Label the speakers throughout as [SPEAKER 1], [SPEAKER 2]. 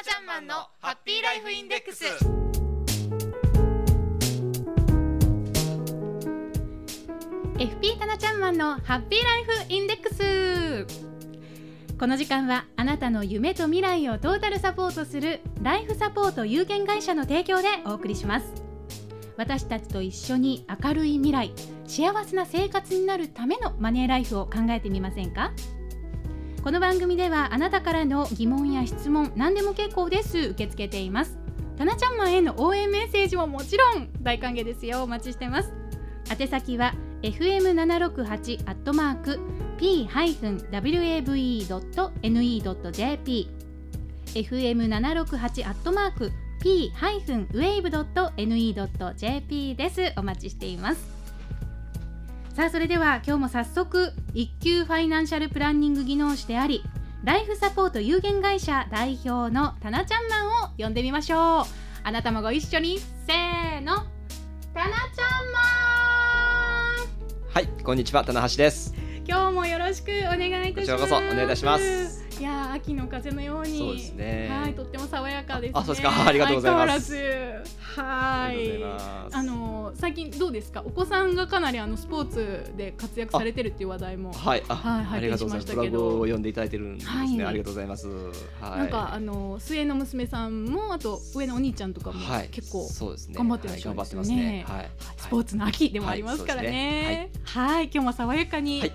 [SPEAKER 1] ナちゃんマンのハッピーライフインデックス。
[SPEAKER 2] FP タナちゃんマンのハッピーライフインデックス。この時間はあなたの夢と未来をトータルサポートするライフサポート有限会社の提供でお送りします。私たちと一緒に明るい未来幸せな生活になるためのマネーライフを考えてみませんか？この番組ではあなたからの疑問や質問何でも結構です。受け付けています。タナちゃんマンへの応援メッセージももちろん。大歓迎ですよ。お待ちしてます。宛先は fm768 アットマーク p-wave.ne.jp fm768 アットマーク p-wave.ne.jp です。お待ちしています。さあそれでは今日も早速一級ファイナンシャルプランニング技能士でありライフサポート有限会社代表のタナちゃんマンを呼んでみましょう。あなたもご一緒にせーの。タナちゃんマン。
[SPEAKER 3] はい、こんにちは、棚橋です。
[SPEAKER 2] 今日もよろしくお願いいたします。
[SPEAKER 3] こちらこそお願いいたします。
[SPEAKER 2] いやー秋の風のように。
[SPEAKER 3] そうですね。
[SPEAKER 2] はいとっても爽やかですね。
[SPEAKER 3] あそうですか。ありがとうございます。
[SPEAKER 2] はい
[SPEAKER 3] ありがとうござい
[SPEAKER 2] あの最近どうですか？お子さんがかなりあのスポーツで活躍されてるっていう話題も
[SPEAKER 3] はい、あ、
[SPEAKER 2] はい
[SPEAKER 3] ありがとうございます。ブログを読んでいただいてるんですね。
[SPEAKER 2] はい
[SPEAKER 3] ありがとうございます。はい。
[SPEAKER 2] なんかあの末の娘さんもあと上のお兄ちゃんとかも
[SPEAKER 3] はい、
[SPEAKER 2] 結構。頑張ってらっしゃるんですよね
[SPEAKER 3] はい。
[SPEAKER 2] スポーツの秋でもありますからね。はい、今日も爽やかに
[SPEAKER 3] はい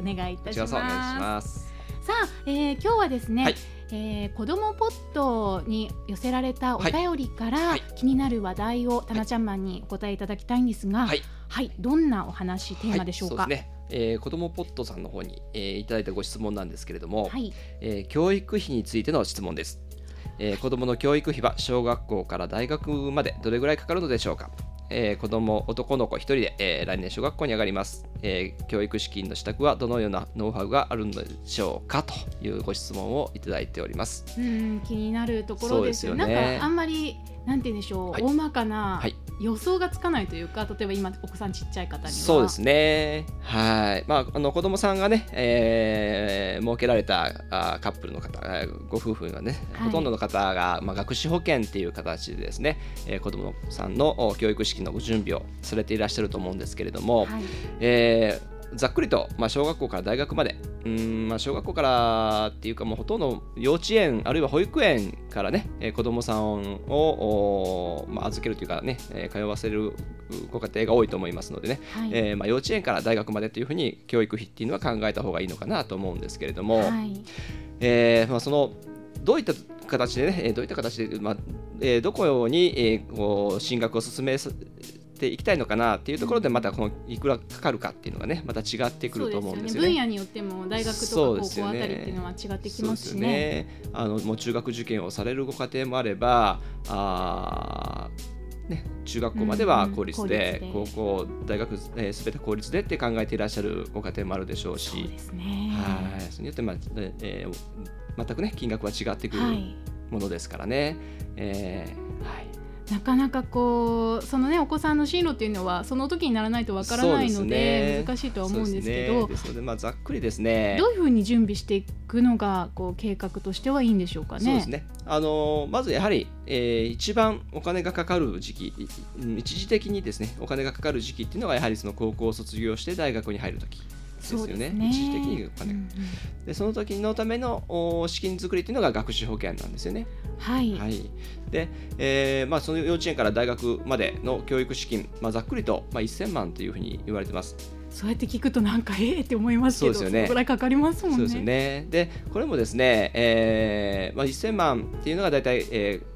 [SPEAKER 2] お願いいたします。さあ、えー、今日はですね、
[SPEAKER 3] はい
[SPEAKER 2] えー子どもポットに寄せられたお便りから、
[SPEAKER 3] はい。
[SPEAKER 2] 気になる話題をタナちゃんマンにお答えいただきたいんですが、
[SPEAKER 3] はい、
[SPEAKER 2] はい、どんなお話テーマでしょうか？
[SPEAKER 3] はい。そうですね。えー、子どもポットさんの方に、えー、いただいたご質問なんですけれども、
[SPEAKER 2] はい、
[SPEAKER 3] えー教育費についての質問です、えー子どもの教育費は小学校から大学までどれぐらいかかるのでしょうか、えー子ども男の子1人で、えー来年小学校に上がります、えー教育資金の支度はどのようなノウハウがあるのでしょうかというご質問をいただいております。
[SPEAKER 2] うん気になるところですよ。
[SPEAKER 3] そうですよね。
[SPEAKER 2] なんかあんまりなんて言うんでしょう、
[SPEAKER 3] はい。
[SPEAKER 2] 大まかな
[SPEAKER 3] はい
[SPEAKER 2] 予想がつかないというか、例えば今お子さんちっちゃい方には。
[SPEAKER 3] そうですね。はい。まああの子供さんがね、えー設けられたあカップルの方あご夫婦がね、
[SPEAKER 2] はい。
[SPEAKER 3] ほとんどの方が、まあ、学資保険っていう形でですね、えー子供さんのお教育資金のご準備をされていらっしゃると思うんですけれども、
[SPEAKER 2] はい、
[SPEAKER 3] えーざっくりと、まあ、小学校から大学まで。うーん、まあ、小学校からっていうかもうほとんど幼稚園あるいは保育園からね、えー子どもさんを、まあ、預けるというかね、えー通わせるご家庭が多いと思いますのでね、
[SPEAKER 2] はい、
[SPEAKER 3] えーまあ、幼稚園から大学までというふうに教育費っていうのは考えた方がいいのかなと思うんですけれども、
[SPEAKER 2] はい、
[SPEAKER 3] えーまあ、そのどういった形でね、えーどういった形で、まあえーどこに、えーこう進学を進めさていきたいのかなっていうところでまたこのいくらかかるかっていうのがねまた違ってくると思うんですよね。
[SPEAKER 2] 分野によっても大学とか高校あたりっていうのは違ってきますしね。
[SPEAKER 3] ね。あのもう中学受験をされるご家庭もあれば、あーね中学校までは公立で、
[SPEAKER 2] うんうん
[SPEAKER 3] 高校大学すべ、えー、て公立でって考えていらっしゃるご家庭もあるでしょうし、
[SPEAKER 2] そうですね。
[SPEAKER 3] はい、それによってまあ、ええー全くね金額は違ってくる
[SPEAKER 2] はい。
[SPEAKER 3] ものですからね。えーはい。
[SPEAKER 2] なかなかこうそのねお子さんの進路っていうのはその時にならないとわからないので
[SPEAKER 3] ね
[SPEAKER 2] 難しいとは思うんですけど
[SPEAKER 3] ですねですのでまあざっくりですね。
[SPEAKER 2] どういうふうに準備していくのがこう計画としてはいいんでしょうかね。
[SPEAKER 3] そうですね。あのーまずやはり、えー一番お金がかかる時期、一時的にですね、お金がかかる時期っていうのがやはりその高校を卒業して大学に入る時ですよね。
[SPEAKER 2] ね。
[SPEAKER 3] 一時的にお金が、
[SPEAKER 2] うんうん
[SPEAKER 3] でその時のためのお資金作りっていうのが学資保険なんですよね。
[SPEAKER 2] はい。
[SPEAKER 3] はい。で、えーまあその幼稚園から大学までの教育資金、まあざっくりとまあ1000万というふうに言われてます。
[SPEAKER 2] そうやって聞くとなんかええって思いますけど、
[SPEAKER 3] そうですよね
[SPEAKER 2] らいかかりますもんね。
[SPEAKER 3] そうですよね。で、これもですね、えーまあ、1000万っていうのが大体、えー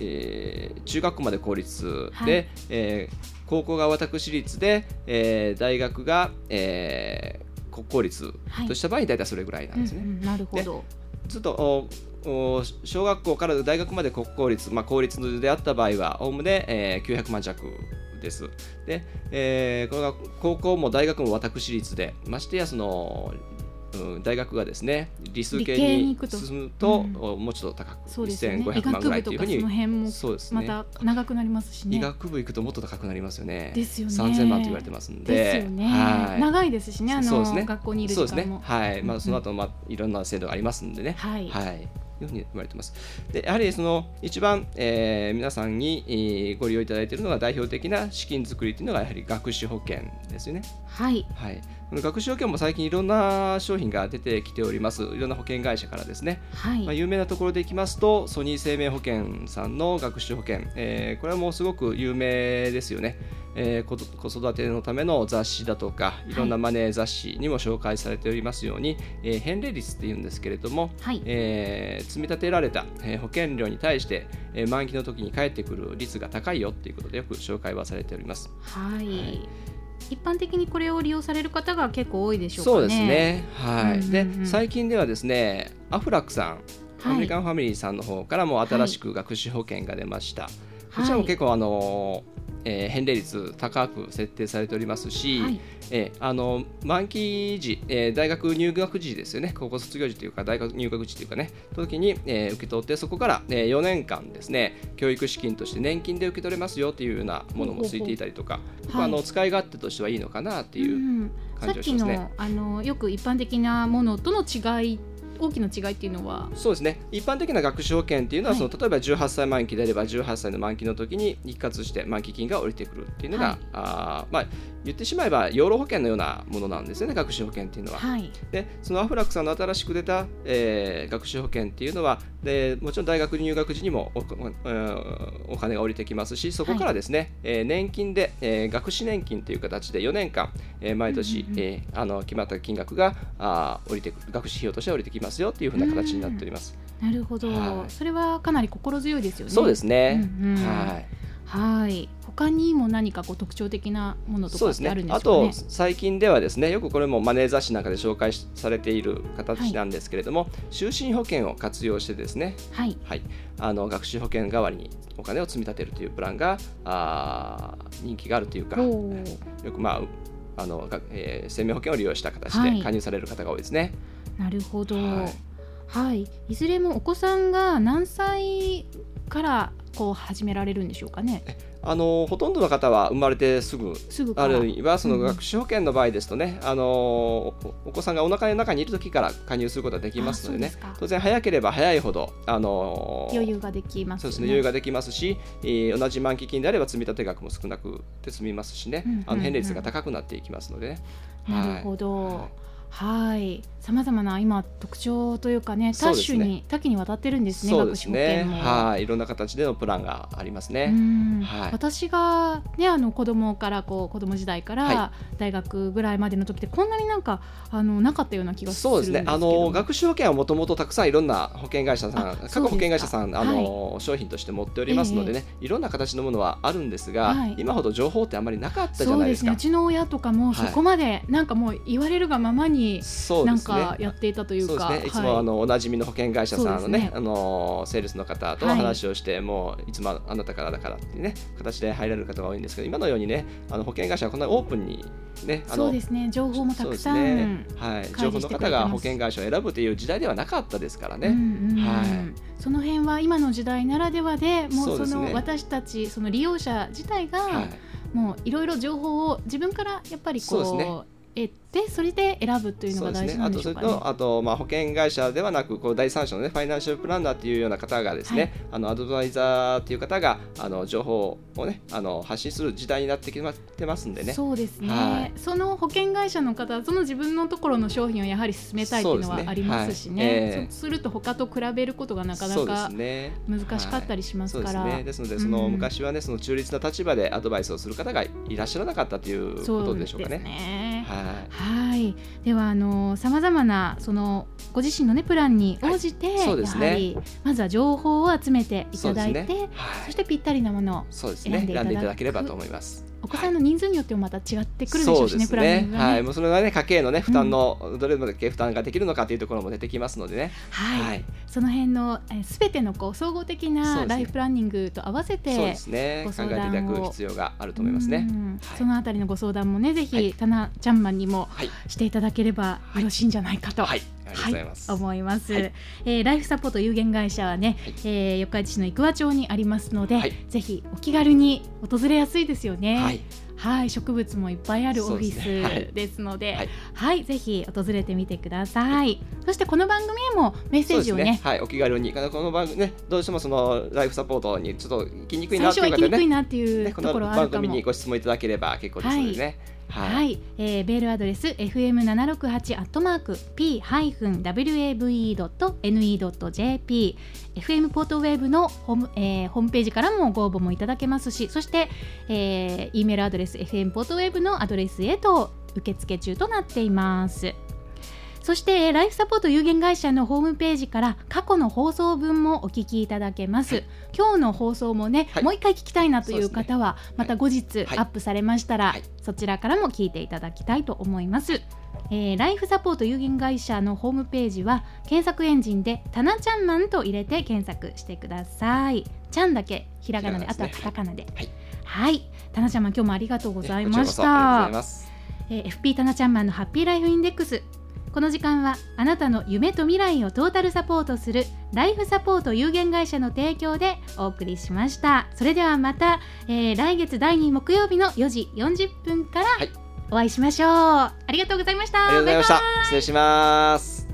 [SPEAKER 3] えー中学校まで公立で、
[SPEAKER 2] はい
[SPEAKER 3] えー高校が私立で、えー大学が、えー国公立
[SPEAKER 2] はい
[SPEAKER 3] とした場合に大体それぐらいなんですね。
[SPEAKER 2] うんうんなるほど。
[SPEAKER 3] ずっとおお小学校から大学まで国公立、まあ、公立であった場合は、おおむね、えー900万弱です。で、えーこれが高校も大学も私立で、ましてやその、うん、大学がですね理数系
[SPEAKER 2] に
[SPEAKER 3] に
[SPEAKER 2] 行くと
[SPEAKER 3] 進むと、
[SPEAKER 2] うん
[SPEAKER 3] おもうちょっと高く、
[SPEAKER 2] そうですよね。医
[SPEAKER 3] 1500万ぐらい
[SPEAKER 2] と
[SPEAKER 3] いうふうに
[SPEAKER 2] その辺も
[SPEAKER 3] そうですね
[SPEAKER 2] また長くなりますしね。
[SPEAKER 3] 医学部行くともっと高くなりますよね。
[SPEAKER 2] ですよね
[SPEAKER 3] 3000万と言われてますんで。
[SPEAKER 2] ですよね、
[SPEAKER 3] はい
[SPEAKER 2] 長いですしね、あの
[SPEAKER 3] ね
[SPEAKER 2] 学校にいる
[SPEAKER 3] そうですね
[SPEAKER 2] 時間も。。
[SPEAKER 3] はい。まあ、
[SPEAKER 2] うん
[SPEAKER 3] その後、まあ、いろんな制度がありますんでね。
[SPEAKER 2] はい
[SPEAKER 3] はい。いうふうに言われてます。でやはりその一番、えー皆さんに、えーご利用いただいているのが代表的な資金作りというのがやはり学資保険ですよね。
[SPEAKER 2] はい
[SPEAKER 3] はい、学資保険も最近いろんな商品が出てきております。いろんな保険会社からですね。
[SPEAKER 2] はい、
[SPEAKER 3] まあ、有名なところでいきますとソニー生命保険さんの学資保険、えーこれはもうすごく有名ですよね、えー子子育てのための雑誌だとかい。ろんなマネー雑誌にも紹介されておりますように、えー返礼率っていうんですけれども、
[SPEAKER 2] はい。
[SPEAKER 3] えー積み立てられた、えー保険料に対して、えー満期の時に返ってくる率が高いよっていうことでよく紹介はされております。
[SPEAKER 2] はい、
[SPEAKER 3] はい
[SPEAKER 2] 一般的にこれを利用される方が結構多いでしょうかね。
[SPEAKER 3] そうですね。はい。で最近ではですね、アフラックさん、
[SPEAKER 2] はい
[SPEAKER 3] アメリカンファミリーさんの方からも新しく学資保険が出ました。こちらも結構あのーえー返礼率高く設定されておりますし、
[SPEAKER 2] はい。
[SPEAKER 3] えーあの満期時、えー大学入学時ですよね、高校卒業時というか、大学入学時というかね、時に、えー受け取って、そこから、え4年間ですね、教育資金として年金で受け取れますよというようなものもついていたりとか、
[SPEAKER 2] ほうほう
[SPEAKER 3] あの使い勝手としてはいいのかなっていう。感
[SPEAKER 2] っき
[SPEAKER 3] じがしますね。
[SPEAKER 2] のあのよく一般的なものとの違い大きな違いっていうのは？
[SPEAKER 3] そうですね。一般的な学資保険っていうのは、
[SPEAKER 2] はい。
[SPEAKER 3] その例えば18歳満期であれば18歳の満期の時に一括して満期金が降りてくるっていうのが、
[SPEAKER 2] はい。
[SPEAKER 3] あーまあ、言ってしまえば養老保険のようなものなんですよね学資保険っていうのは。
[SPEAKER 2] はい。
[SPEAKER 3] でそのアフラックさんの新しく出た、えー学資保険っていうのはでもちろん大学入学時にもお,、えーお金が降りてきますしそこからですね、えー年金で、えー学資年金という形で4年間、えー毎年、
[SPEAKER 2] うんうんうん
[SPEAKER 3] えーあの決まった金額があー降りてくる学資費用として降りてきますよっていうふうな形になっております。
[SPEAKER 2] なるほど、
[SPEAKER 3] はい。
[SPEAKER 2] それはかなり心強いですよね。
[SPEAKER 3] そうですね、
[SPEAKER 2] うんうん。
[SPEAKER 3] はい。
[SPEAKER 2] はい。他にも何かこう特徴的なものと
[SPEAKER 3] そうですね
[SPEAKER 2] かってあるんで
[SPEAKER 3] あ
[SPEAKER 2] すかね？
[SPEAKER 3] と最近ではですねよくこれもマネー雑誌なんかで紹介しされている形なんですけれども、就寝保険を活用してですね。
[SPEAKER 2] はい。
[SPEAKER 3] はい、あの学習保険代わりにお金を積み立てるというプランがあー人気があるというか、よく、まあ、あのがえー生命保険を利用した形
[SPEAKER 2] はい。
[SPEAKER 3] で加入される方が多いですね。
[SPEAKER 2] なるほど。
[SPEAKER 3] は
[SPEAKER 2] はいい、い、ずれもお子さんが何歳からこう始められるんでしょうかね？
[SPEAKER 3] あのほとんどの方は生まれてすぐ。あるいはその
[SPEAKER 2] うん
[SPEAKER 3] 学習保険の場合ですとね、あのおお子さんがお腹の中にいる時から加入することができますのでね当然早ければ早いほど、あの
[SPEAKER 2] 余裕ができますよね。
[SPEAKER 3] そうですね余裕ができますし、えー同じ満期金であれば積み立て額も少なくて済みますしね、
[SPEAKER 2] うんうんうん
[SPEAKER 3] あの返礼率が高くなっていきますのでね。
[SPEAKER 2] なるほど。はい、さまざまな今特徴というかね、多
[SPEAKER 3] そうですね。
[SPEAKER 2] 種に多岐にわたってるんですね。
[SPEAKER 3] そうですね。
[SPEAKER 2] 学資保険も。
[SPEAKER 3] はい。いろんな形でのプランがあります
[SPEAKER 2] う
[SPEAKER 3] ね。
[SPEAKER 2] ん。
[SPEAKER 3] はい。
[SPEAKER 2] 私がねあの子供からこう子供時代か
[SPEAKER 3] は
[SPEAKER 2] ら大学ぐらいまでの時ってこんなになんかあのなかったような気がするん
[SPEAKER 3] そう
[SPEAKER 2] で
[SPEAKER 3] すすね。あの学習保険はもともとたくさんいろんな保険会社さん
[SPEAKER 2] あ
[SPEAKER 3] 各保険会社さんあの、商品として持っておりますのでね、いろんな形のものはあるんですが、
[SPEAKER 2] はい。
[SPEAKER 3] 今ほど情報ってあまりなかったじゃ
[SPEAKER 2] そう
[SPEAKER 3] ないですか。
[SPEAKER 2] ですね。うちの親とかもそこまでなんかもう言われるがままになん
[SPEAKER 3] そうですね。
[SPEAKER 2] かやっていたというか
[SPEAKER 3] そうですね。いつも、
[SPEAKER 2] はい。
[SPEAKER 3] あのおなじみの保険会社さんのね
[SPEAKER 2] ね。
[SPEAKER 3] あのセールスの方と
[SPEAKER 2] はい。
[SPEAKER 3] 話をして、もういつもあなたからだからっていうね形で入られる方が多いんですけど今のようにねあの保険会社はこんなにオープンにねあの
[SPEAKER 2] そうですね。情報もたくさん、
[SPEAKER 3] ね。はい、情報の方が保険会社を選ぶという時代ではなかったですからね。
[SPEAKER 2] うん
[SPEAKER 3] はい。
[SPEAKER 2] その辺は今の時代ならではでも
[SPEAKER 3] そう
[SPEAKER 2] その私たちその利用者自体が、
[SPEAKER 3] はい。
[SPEAKER 2] もういろいろ情報を自分からやっぱりこう得てそれで選ぶというのが大事なんでしょうかね。
[SPEAKER 3] あとそれとあと、まあ、保険会社ではなくこう第三者の、ね、ファイナンシャルプランナーっていうような方がですね、
[SPEAKER 2] はい。
[SPEAKER 3] あのアドバイザーっていう方があの情報を、ね、あの発信する時代になってきまってますんでね。
[SPEAKER 2] そうですね、
[SPEAKER 3] はい。
[SPEAKER 2] その保険会社の方はその自分のところの商品をやはり進めたいっていうのはありますしね。
[SPEAKER 3] はい。ええ。
[SPEAKER 2] そうすると他と比べることがなかなか難しかったりしますから、
[SPEAKER 3] ですね。ですので、その
[SPEAKER 2] うん。
[SPEAKER 3] 昔はね、その中立な立場でアドバイスをする方がいらっしゃらなかったということでしょうか
[SPEAKER 2] そうです
[SPEAKER 3] ね。
[SPEAKER 2] ね
[SPEAKER 3] はい。
[SPEAKER 2] はい、ではあのさまざまなそのご自身のねプランに応じて、
[SPEAKER 3] はいそうですね。
[SPEAKER 2] やはりまずは情報を集めていただいてそ,、
[SPEAKER 3] ね。はい。
[SPEAKER 2] してぴったりなものを選んでいただ
[SPEAKER 3] ければと思います。
[SPEAKER 2] お子さんの人数によってもまた違ってくるでしょうしね、プランニングがね。
[SPEAKER 3] はい、もうそれはね、家計のね、負担の、どれだけ負担ができるのかというところも出てきますのでね。
[SPEAKER 2] はい、
[SPEAKER 3] はい
[SPEAKER 2] その辺のすべてのこう総合的なライフプランニングと合わせて、
[SPEAKER 3] そうですね。
[SPEAKER 2] ご
[SPEAKER 3] 考えていただく必要があると思いますね
[SPEAKER 2] う。ん
[SPEAKER 3] はい
[SPEAKER 2] そのあたりのご相談もね、ぜひ、
[SPEAKER 3] はい
[SPEAKER 2] タナちゃんマンにも
[SPEAKER 3] はい。
[SPEAKER 2] していただければよろしいんじゃないかと。
[SPEAKER 3] はい。ありがとうございます。
[SPEAKER 2] 思います、
[SPEAKER 3] はい
[SPEAKER 2] えーライフサポート有限会社はね、
[SPEAKER 3] はい
[SPEAKER 2] えー四日市市の生桑町にありますので、
[SPEAKER 3] はい
[SPEAKER 2] ぜひお気軽に訪れやすいですよね。
[SPEAKER 3] はい。
[SPEAKER 2] はい植物もいっぱいあるオフィスですので、
[SPEAKER 3] はい
[SPEAKER 2] はい、ぜひ訪れてみてください。そしてこの番組へもメッセージをね、
[SPEAKER 3] そうですはい、お気軽に、この番組ね、どうしてもそのライフサポートにちょっと行きにくい
[SPEAKER 2] 最
[SPEAKER 3] なって
[SPEAKER 2] 初は行きにくい
[SPEAKER 3] いう方ね、
[SPEAKER 2] なっていう
[SPEAKER 3] ね、この
[SPEAKER 2] ところはあるかも
[SPEAKER 3] 番組に。ご質問いただければ結構ですのでね。はい。
[SPEAKER 2] はい、えー、メールアドレス fm768 アットマーク p ハイフン wave ドット ne ドット jp fm ポートウェーブのホーム,、えーホームページからもご応募もいただけますし、そして、えー、e メールアドレス fm ポートウェーブのアドレスへと受付中となっています。そしてえーライフサポート有限会社のホームページから過去の放送分もお聞きいただけます。今日の放送もね、
[SPEAKER 3] はい
[SPEAKER 2] もう一回聞きたいなという方は、また後日
[SPEAKER 3] はい
[SPEAKER 2] アップされましたら、
[SPEAKER 3] はい
[SPEAKER 2] そちらからも聞いていただきたいと思います。えーライフサポート有限会社のホームページは検索エンジンで「たなちゃんマン」と入れて検索してください。ちゃんだけひらがなで、あとはカタカナで。
[SPEAKER 3] はい
[SPEAKER 2] はい、たなちゃんマン今日もありがとうございました。えー FP タナちゃんマンのハッピーライフインデックスこの時間はあなたの夢と未来をトータルサポートするライフサポート有限会社の提供でお送りしました。それではまた、えー来月第2木曜日の4時40分から
[SPEAKER 3] はい。
[SPEAKER 2] お会いしましょう、ありがとうございました。
[SPEAKER 3] ありがとうございました。失礼します。